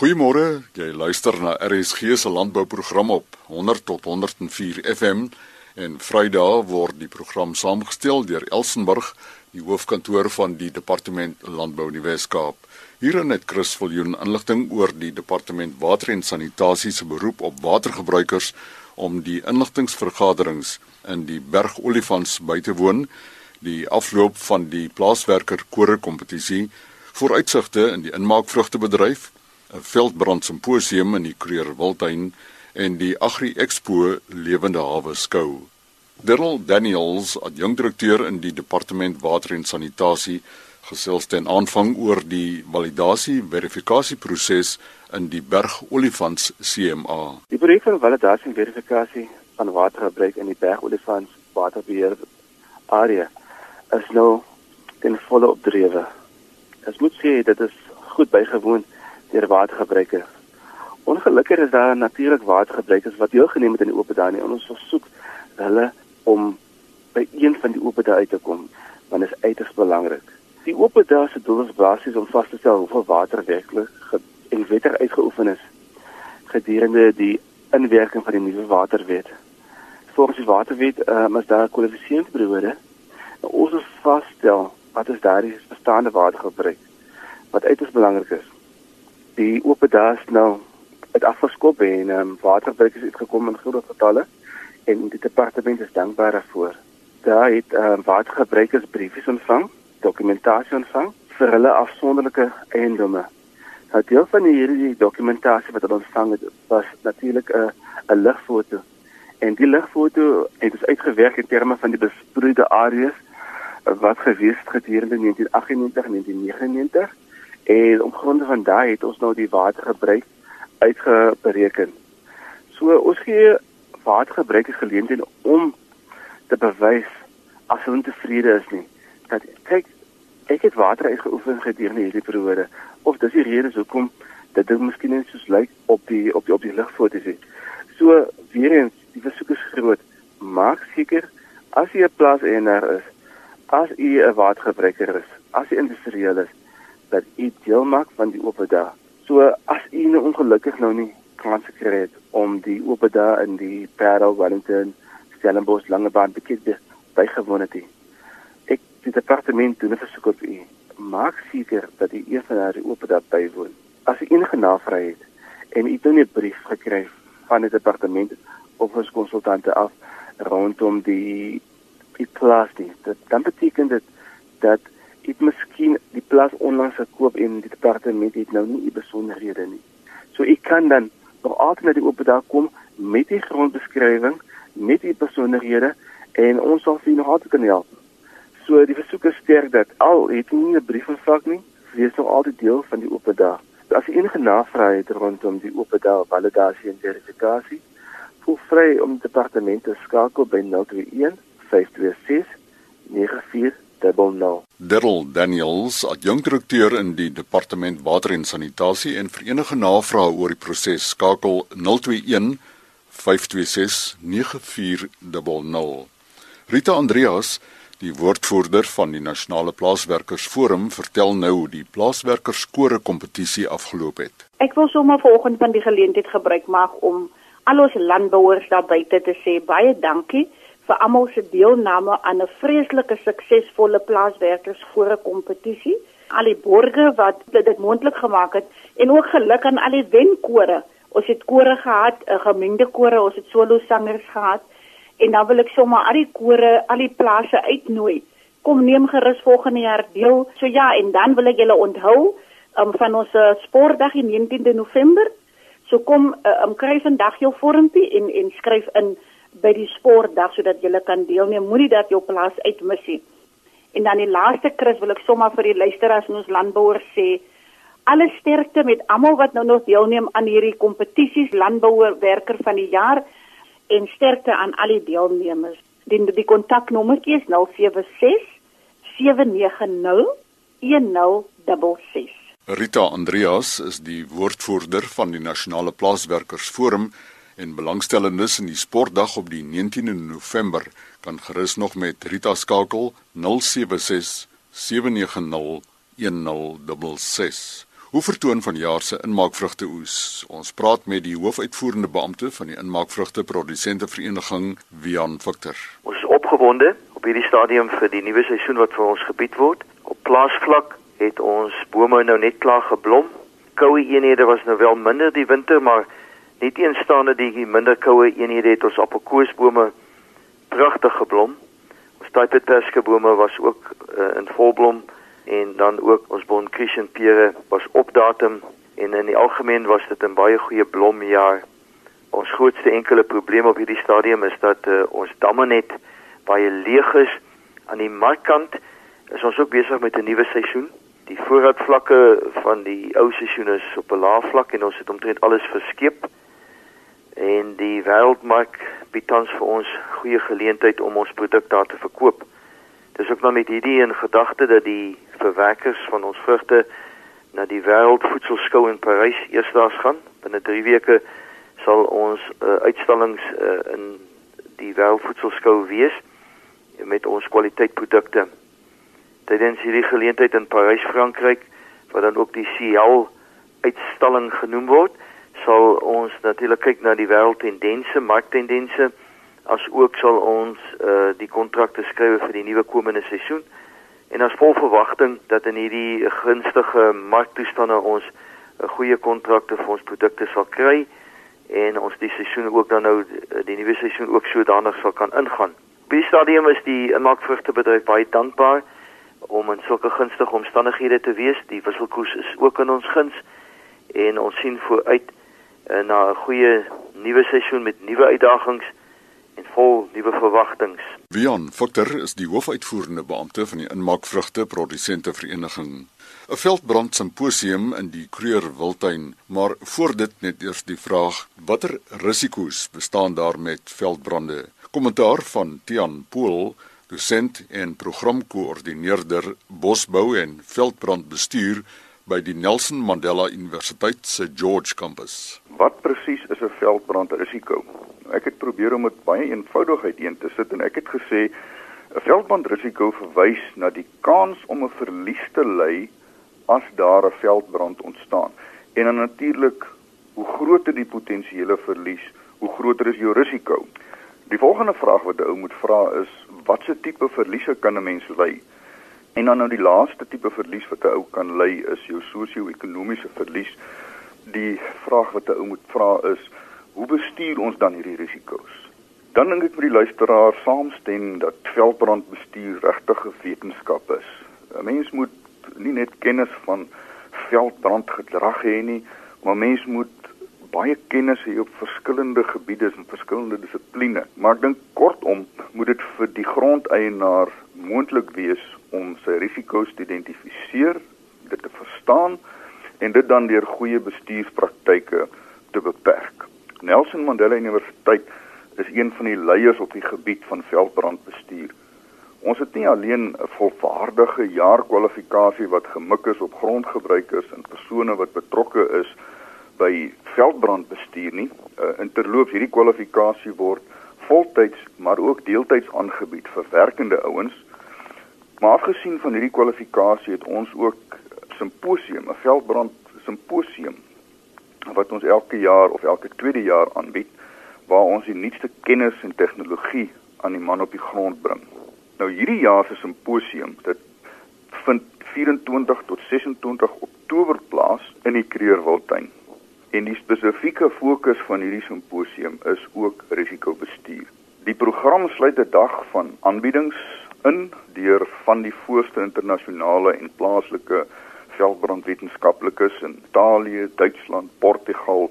Goeiemôre, jy luister na RSG se landbouprogram op 100 tot 104 FM en Vrydag word die program saamgestel deur Elsenburg, die hoofkantoor van die Departement Landbou in die Wes-Kaap. Hierin het Chris Viljoen inligting oor die Departement Water en Sanitasie se beroep op watergebruikers om die inligtingsvergaderings in die Bergolifants by te woon, die afloop van die plaaswerker kore kompetisie, vooruitsigte in die inmaakvrugtebedryf, veldbrand simposium in die Kruger Wildtuin en die Agri Expo Lewende Hawe skou. Daryl Daniels, adjunkdirekteur in die Departement Water en Sanitasie, gesels ten aanvang oor die validasie verifikasieproses in die Bergolifants CMA. Die projek van validasie en verifikasie van watergebruik in die Bergolifants waterbeheer area is nou ten volle opdrewe. Ek moet sê dit is goed bygewoon deur watergebruikers. Ongelukkig is daar natuurlik watergebruikers wat deelgeneem het aan die oop daai en ons versoek hulle om by een van die oop daai uit te kom want dit is uiters belangrik. Die oop daai se doel is basies om vas te stel hoeveel water werklik en wettig uitgeoefen is gedurende die inwerking van die nuwe waterwet. Volgens die waterwet uh, is daar 'n kwalifikasieperiode. Nou, ons vasstel wat is daardie bestaande watergebruik wat uiters belangrik is. Die oop daai is nou het afgeskop en um, waterverbruik is uitgekom in groot getalle en die departement is dankbaar daarvoor. Daar het um, watergebruikers briefies ontvang, dokumentasie ontvang vir hulle afsonderlike eiendomme. Nou deel van hierdie dokumentasie wat hulle ontvang het, was natuurlik 'n 'n ligfoto. En die ligfoto het is uitgewerk in terme van die besproeide areas wat gewees het gedurende 1998 en 1999 en om gronde van daai het ons nou die watergebruik uitgebereken. So ons gee watergebruikers geleentheid om te bewys as hulle tevrede is nie. Dat kyk, ek het water uitgeoefen gedurende hierdie periode of dis die rede hoekom dit dit miskien net soos lyk op die op die op die ligfoto's is. So weer eens, die versoek is groot. Maak seker as jy 'n plaas eienaar is, as jy 'n watergebruiker is, as jy industrieel is, dat jy deel maak van die oop dag So as u nou ongelukkig nou nie kans gekry het om die oop dae in die Parel Wellington Stellenbosch Langebaan bekend te bygewoon het. Ek die departement doen 'n versoek op u. Maak seker dat u een van daardie oop dae bywoon. As u enige navraag het en u het nou 'n brief gekry van die departement of ons konsultante af rondom die die plaas nie, dit dan beteken dit dat het miskien die plaas onlangs gekoop en die departement het nou nie u besonderhede nie. So ek kan dan nog altyd na die oop dag kom met die grondbeskrywing, met die besonderhede en ons sal vir nog altyd kan help. So die versoek is sterk dat al het nie 'n brief ontvang nie, wees nog altyd deel van die oop dag. As jy enige navrae het rondom die oop dag validasie en verifikasie, voel vry om die departement te skakel by 021 526 94 Daryl Daniels, adjunkdirekteur in die Departement Water en Sanitasie en vir enige navrae oor die proses skakel 021 526 9400. Rita Andreas, die woordvoerder van die Nasionale Plaaswerkersforum, vertel nou hoe die plaaswerkerskore kompetisie afgeloop het. Ek wil sommer vanoggend van die geleentheid gebruik maak om al ons landbouers daar buite te sê baie dankie vir almal se deelname aan 'n vreeslike suksesvolle plaaswerkersfore kompetisie. Al die borgers wat dit moontlik gemaak het en ook geluk aan al die wenkore. Ons het kore gehad, 'n gemengde kore, ons het solo sangers gehad en dan wil ek sommer al die kore, al die plase uitnooi. Kom neem gerus volgende jaar deel. So ja, en dan wil ek julle onthou um, van ons uh, sportdag die 19de November. So kom um, kry vandag jou vormpie en en skryf in by die sportdag sodat jy kan deelneem. Moenie dat jou plaas uitmis nie. En dan die laaste Chris wil ek sommer vir die luisteraars in ons landbouers sê alle sterkte met almal wat nou nog deelneem aan hierdie kompetisies landbouer werker van die jaar en sterkte aan al die deelnemers. Die die kontaknommertjie is 076 790 1066. Rita Andreas is die woordvoerder van die Nasionale Plaaswerkersforum en belangstellendes in die sportdag op die 19de November kan gerus nog met Rita skakel 076 790 1066 Hoe vertoon van jaar se inmaakvrugte oes? Ons praat met die hoofuitvoerende beampte van die inmaakvrugte produsente vereniging, Wian Victor. Ons is opgewonde op hierdie stadium vir die nuwe seisoen wat vir ons gebied word. Op plaasvlak het ons bome nou net klaar geblom. Koue eenhede was nou wel minder die winter, maar net teenstaande die minder koue eenhede het ons appelkoesbome pragtig geblom. Ons typetperskebome was ook uh, in volblom en dan ook ons bonkrishen pere was op datum en in die algemeen was dit 'n baie goeie blomjaar. Ons grootste enkele probleem op hierdie stadium is dat uh, ons damme net baie leeg is aan die markkant. Is ons ook besig met 'n nuwe seisoen. Die voorraadvlakke van die ou seisoen is op 'n lae vlak en ons het omtrent alles verskeep. En die wêreldmark bied tans vir ons goeie geleentheid om ons produk daar te verkoop. Dis ook nou met hierdie in gedagte dat die verwerkers van ons vrugte na die wêreldvoedselskou in Parys eersdaags gaan. Binne 3 weke sal ons uh, uitstallings uh, in die wêreldvoedselskou wees met ons kwaliteitprodukte. Tydens hierdie geleentheid in Parys, Frankryk, wat dan ook die CL uitstalling genoem word, sal ons natuurlik kyk na die wêreldtendense, marktendense, as ook sal ons uh, die kontrakte skryf vir die nuwe komende seisoen. En as vol verwagting dat in hierdie gunstige marktoestande ons 'n uh, goeie kontrakte vir ons produkte sal kry en ons die seisoen ook dan nou uh, die nuwe seisoen ook sodanig sal kan ingaan. Op die stadium is die inmaakvrugtebedryf baie dankbaar om in sulke gunstige omstandighede te wees. Die wisselkoers is ook in ons guns en ons sien vooruit uh, na 'n goeie nuwe seisoen met nuwe uitdagings en vol nuwe verwagtinge. Wian Victor is die hoofuitvoerende beampte van die Inmaakvrugte Produsente Vereniging. 'n Veldbrand simposium in die Kreur Wildtuin, maar voor dit net eers die vraag: watter risiko's bestaan daar met veldbrande? Kommentaar van Tian Pool, dosent en programkoördineerder Bosbou en Veldbrandbestuur by die Nelson Mandela Universiteit se George kampus. Wat presies is 'n veldbrandrisiko? Ek het probeer om dit baie eenvoudig uiteen te sit en ek het gesê 'n veldbrandrisiko verwys na die kans om 'n verlies te ly as daar 'n veldbrand ontstaan. En dan natuurlik, hoe groter die potensiële verlies, hoe groter is jou risiko. Die volgende vraag wat 'n ou moet vra is, watse tipe verliese kan 'n mens ly? En dan nou die laaste tipe verlies wat 'n ou kan ly is jou sosio-ekonomiese verlies. Die vraag wat 'n ou moet vra is, hoe bestuur ons dan hierdie risiko's? Dan dink ek vir die luisteraar saamstem dat veldbrandbestuur regtig 'n wetenskap is. 'n Mens moet nie net kennis van veldbrandgedrag hê nie, maar mens moet baie kennis hê op verskillende gebiede en verskillende dissipline. Maar ek dink kortom moet dit vir die grondeienaar moontlik wees om sy risiko's te identifiseer, dit te verstaan en dit dan deur goeie bestuurspraktyke te beperk. Nelson Mandela Universiteit is een van die leiers op die gebied van veldbrandbestuur. Ons het nie alleen 'n volwaardige jaarkwalifikasie wat gemik is op grondgebruikers en persone wat betrokke is by veldbrandbestuur nie. Uh, interloops hierdie kwalifikasie word voltyds maar ook deeltyds aangebied vir werkende ouens. Maar afgesien van hierdie kwalifikasie het ons ook simposium, 'n veldbrand simposium wat ons elke jaar of elke tweede jaar aanbied waar ons die nuutste kennis en tegnologie aan die man op die grond bring. Nou hierdie jaar se simposium, dit vind 24 tot 26 Oktober plaas in die Kreurwildtuin. En die spesifieke fokus van hierdie simposium is ook risikobestuur. Die program sluit 'n dag van aanbiedings in deur van die voorste internasionale en plaaslike veldbrandwetenskaplikes in Italië, Duitsland, Portugal,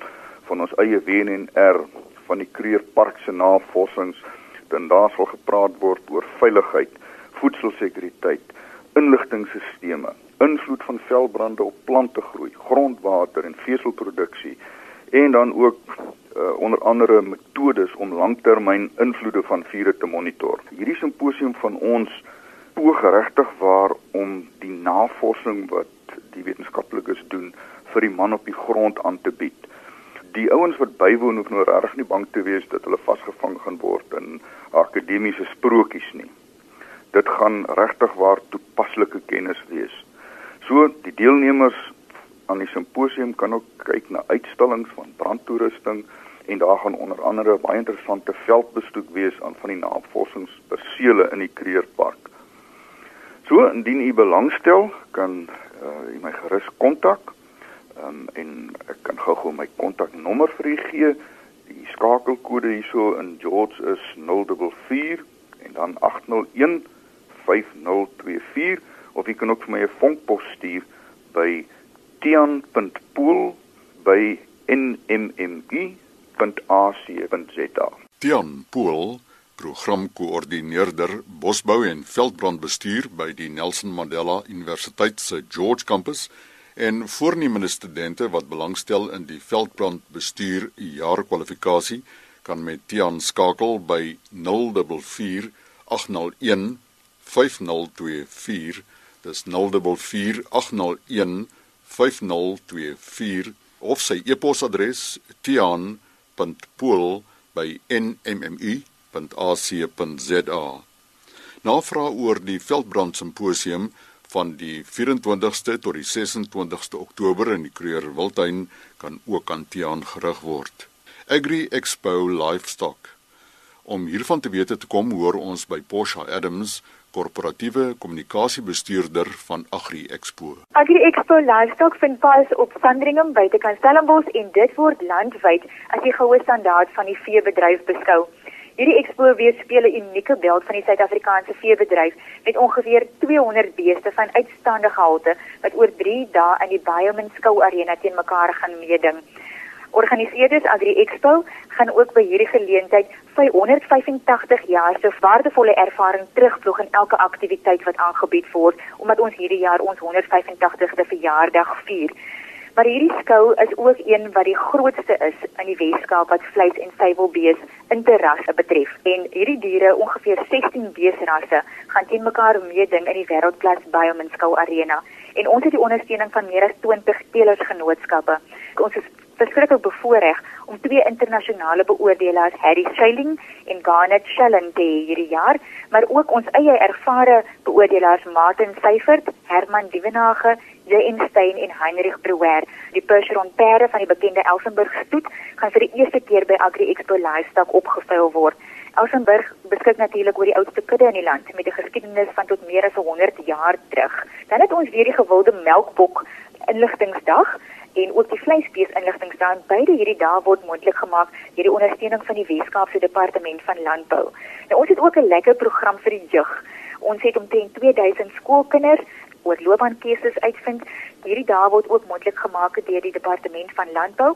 van ons eie WNR, van die Kreerpark se navorsings, dan daar sal gepraat word oor veiligheid, voedselsekuriteit, inligtingstelsels, invloed van veldbrande op plantegroei, grondwater en veselproduksie en dan ook uh, onder andere metodes om langtermyn invloede van vure te monitor. Hierdie simposium van ons poog regtig waar om die navorsing wat die wetenskaplikes doen vir die man op die grond aan te bied. Die ouens wat bywoon hoef nou regtig nie bang te wees dat hulle vasgevang gaan word in akademiese sprokies nie. Dit gaan regtig waar toepaslike kennis wees. So die deelnemers aan die simposium kan ook kyk na uitstallings van brandtoerusting en daar gaan onder andere baie interessante veldbesoek wees aan van die navorsingsperseele in die Kreerpark. So indien u belangstel, kan uh, u my gerus kontak. Ehm um, en ek kan gou-gou my kontaknommer vir u gee. Die skakelkode hierso in George is 044 en dan 801 5024 of u kan ook vir my 'n vonkpos stuur by tian.pool@nmmi.ac.za. Tian Pool, programkoördineerder bosbou en veldbrandbestuur by die Nelson Mandela Universiteit se George kampus en voornemende studente wat belangstel in die veldbrandbestuur jaarkwalifikasie kan met Tian skakel by 044 801 5024 dis 044 801 5024 of sy e-posadres tian.pool@nmmu.ac.za. Navraag oor die veldbrand simposium van die 24ste tot die 26ste Oktober in die Kruger Wildtuin kan ook aan Tian gerig word. Agri Expo Livestock. Om hiervan te wete te kom, hoor ons by Porsche Adams korporatiewe kommunikasiebestuurder van Agri Expo. Agri Expo Livestock vind plaas op Sandringham buite Kastellenbos en dit word landwyd as die goue standaard van die veebedryf beskou. Hierdie expo weerspieël 'n unieke beeld van die Suid-Afrikaanse veebedryf met ongeveer 200 beeste van uitstaande gehalte wat oor 3 dae in die Bioman Skou Arena teen mekaar gaan meeding. Organiseerders Agri Expo gaan ook by hierdie geleentheid 585 jaar se waardevolle ervaring terugvloeg in elke aktiwiteit wat aangebied word omdat ons hierdie jaar ons 185ste verjaardag vier. Maar hierdie skou is ook een wat die grootste is in die Weskaap wat vleis en suiwelbees interrasse betref. En hierdie diere, ongeveer 16 beesrasse, gaan teen mekaar meeding in die Wêreldklas Bioman Skou Arena. En ons het die ondersteuning van meer as 20 telersgenootskappe. Ons is verskriklik bevoorreg om twee internasionale beoordelaars, Harry Schilling en Garnet Shellen te hierdie jaar, maar ook ons eie ervare beoordelaars Martin Seifert, Herman Dievenage, J.N. Stein en Heinrich Brouwer. Die Percheron perde van die bekende Elsenburg stoet gaan vir die eerste keer by Agri Expo Livestock opgevuil word. Elsenburg beskik natuurlik oor die oudste kudde in die land met 'n geskiedenis van tot meer as 100 jaar terug. Dan het ons weer die gewilde melkbok inligtingsdag en ook die vleisbees inligtingsdag. Beide hierdie dae word moontlik gemaak deur die ondersteuning van die Wes-Kaapse Departement van Landbou. Nou ons het ook 'n lekker program vir die jeug. Ons het omtrent 2000 skoolkinders oor loopbaankeuses uitvind. Hierdie dae word ook moontlik gemaak deur die Departement van Landbou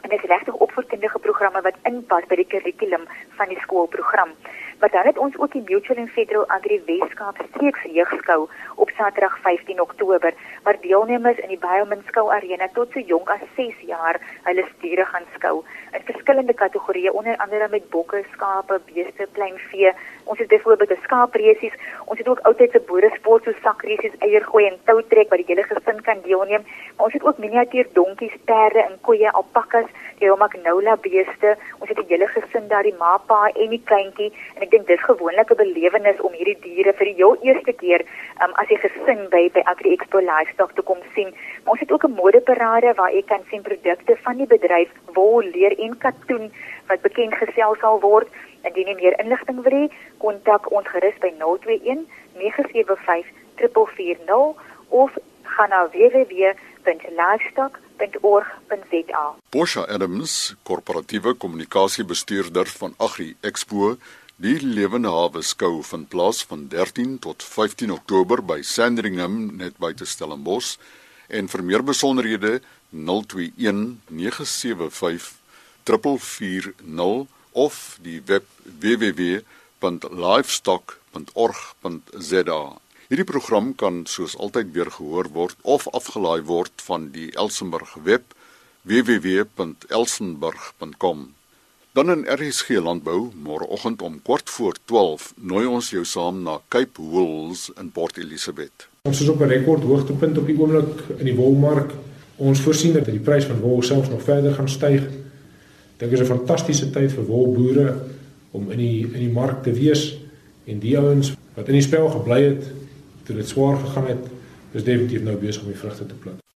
en dit is regtig opvoedkundige programme wat inpas by die kurrikulum van die skoolprogram. Maar dan het ons ook die Mutual and Federal Agri Weskaap streeks jeugskou op Saterdag 15 Oktober waar deelnemers in die Bioman Skou Arena tot so jonk as 6 jaar hulle stiere gaan skou in verskillende kategorieë onder andere met bokke, skape, beeste, kleinvee. Ons het byvoorbeeld 'n skaapresies, ons het ook oudtydse boeresport so sakresies, eiergooi en toutrek wat die hele gesin kan deelneem. Maar ons het ook miniatuur donkies, perde en koeie, alpakkas, die Magnolia beeste. Ons het die hele gesin daar, die ma, pa en die kleintjie en ek dink dis gewoonlik 'n belewenis om hierdie diere vir die heel eerste keer um, as 'n gesin by by Agri Expo Livestock te kom sien. Maar ons het ook 'n modeparade waar jy kan sien produkte van die bedryf wol, leer en katoen wat bekend gestel sal word. Indien jy meer inligting wil hê, kontak ons gerus by 021 975 4440 of gaan na www.livestock.org.za. Bosha Adams, korporatiewe kommunikasiebestuurder van Agri Expo Die lewende hawe skou vind plaas van 13 tot 15 Oktober by Sandringham net buite Stellenbosch en vir meer besonderhede 021 975 440 of die web www.livestock.org.za. Hierdie program kan soos altyd weer gehoor word of afgelaai word van die Elsenburg web www.elsenburg.com. Dan in RSG Landbou môreoggend om kort voor 12 nooi ons jou saam na Cape Wools in Port Elizabeth. Ons is op 'n rekord hoogtepunt op die oomblik in die wolmark. Ons voorsien dat die prys van wol selfs nog verder gaan styg. Dink is 'n fantastiese tyd vir wolboere om in die in die mark te wees en die ouens wat in die spel gebly het toe dit swaar gegaan het, is definitief nou besig om die vrugte te pluk.